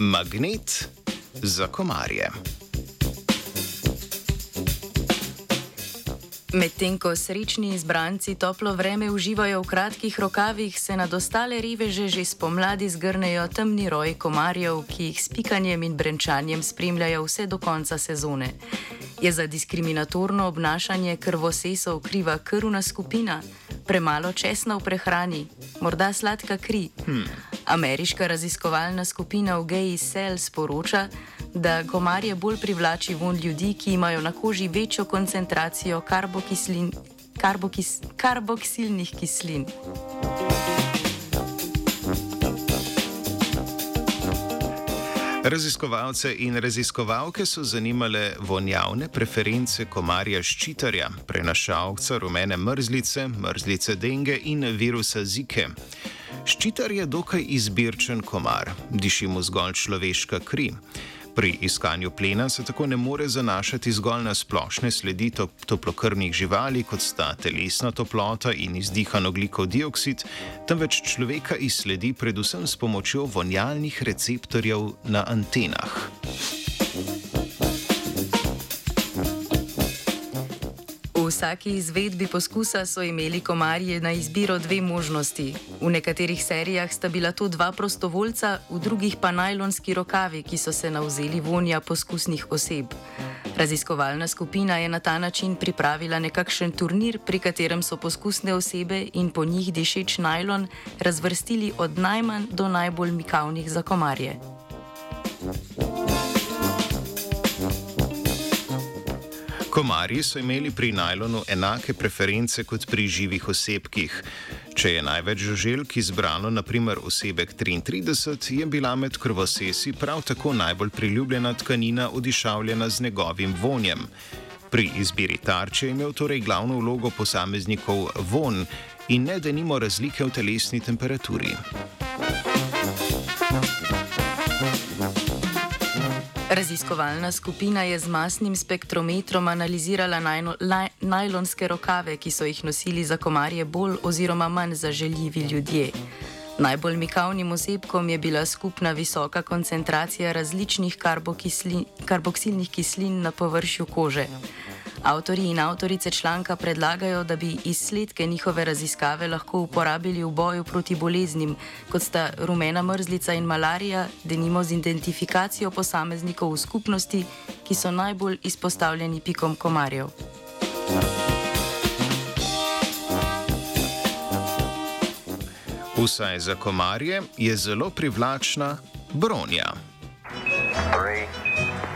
Magnet za komarje. Medtem ko srečni izbranci toplo vreme uživajo v kratkih rokavih, se nad ostale riveže že spomladi zgrnejo temni roji komarjev, ki jih s pikanjem in brenčanjem spremljajo vse do konca sezone. Je za diskriminatorno obnašanje krvosesov kriva krvna skupina, premalo česna v prehrani, morda sladka kri? Hmm. Ameriška raziskovalna skupina v Geji Cell sporoča, da komarje bolj privlači von ljudi, ki imajo na koži večjo koncentracijo karbokislin, karbokis, karboksilnih kislin. Raziskovalce in raziskovalke so zanimale vonjavne preference komarja ščitarja, prenašalca rumene mrzlice, mrzlice denge in virusa zike. Ščitar je dokaj izbirčen komar, diši mu zgolj človeška kri. Pri iskanju plena se tako ne more zanašati zgolj na splošne sledi toplokrvnih živali, kot sta telesna toplota in izdihan oglikov dioksid, temveč človeka izsledi predvsem s pomočjo vonjalnih receptorjev na antenah. Vsaki izvedbi poskusa so imeli komarji na izbiro dve možnosti. V nekaterih serijah sta bila to dva prostovoljca, v drugih pa najlonski rokavi, ki so se navzeli vonja poskusnih oseb. Raziskovalna skupina je na ta način pripravila nekakšen turnir, pri katerem so poskusne osebe in po njih dišeč najlon razvrstili od najmanj do najbolj mikavnih za komarje. Komarji so imeli pri najlonu enake preference kot pri živih osebkih. Če je največ žuželk izbrano, naprimer osebek 33, je bila med krvosesi prav tako najbolj priljubljena tkanina odišavljena z njegovim vonjem. Pri izbiri tarče je imel torej glavno vlogo posameznikov von in ne da nimo razlike v telesni temperaturi. Raziskovalna skupina je z masnim spektrometrom analizirala najno, laj, najlonske rokave, ki so jih nosili za komarje bolj oziroma manj zaželjivi ljudje. Najbolj mikavnim osebkom je bila skupna visoka koncentracija različnih karboksilnih kislin na površju kože. Avtori in avtorice članka predlagajo, da bi izsledke njihove raziskave lahko uporabili v boju proti boleznim, kot sta rumena mrzlica in malarija, denimo z identifikacijo posameznikov v skupnosti, ki so najbolj izpostavljeni pikom komarjev. Vsaj za komarje je zelo privlačna bronja. Three.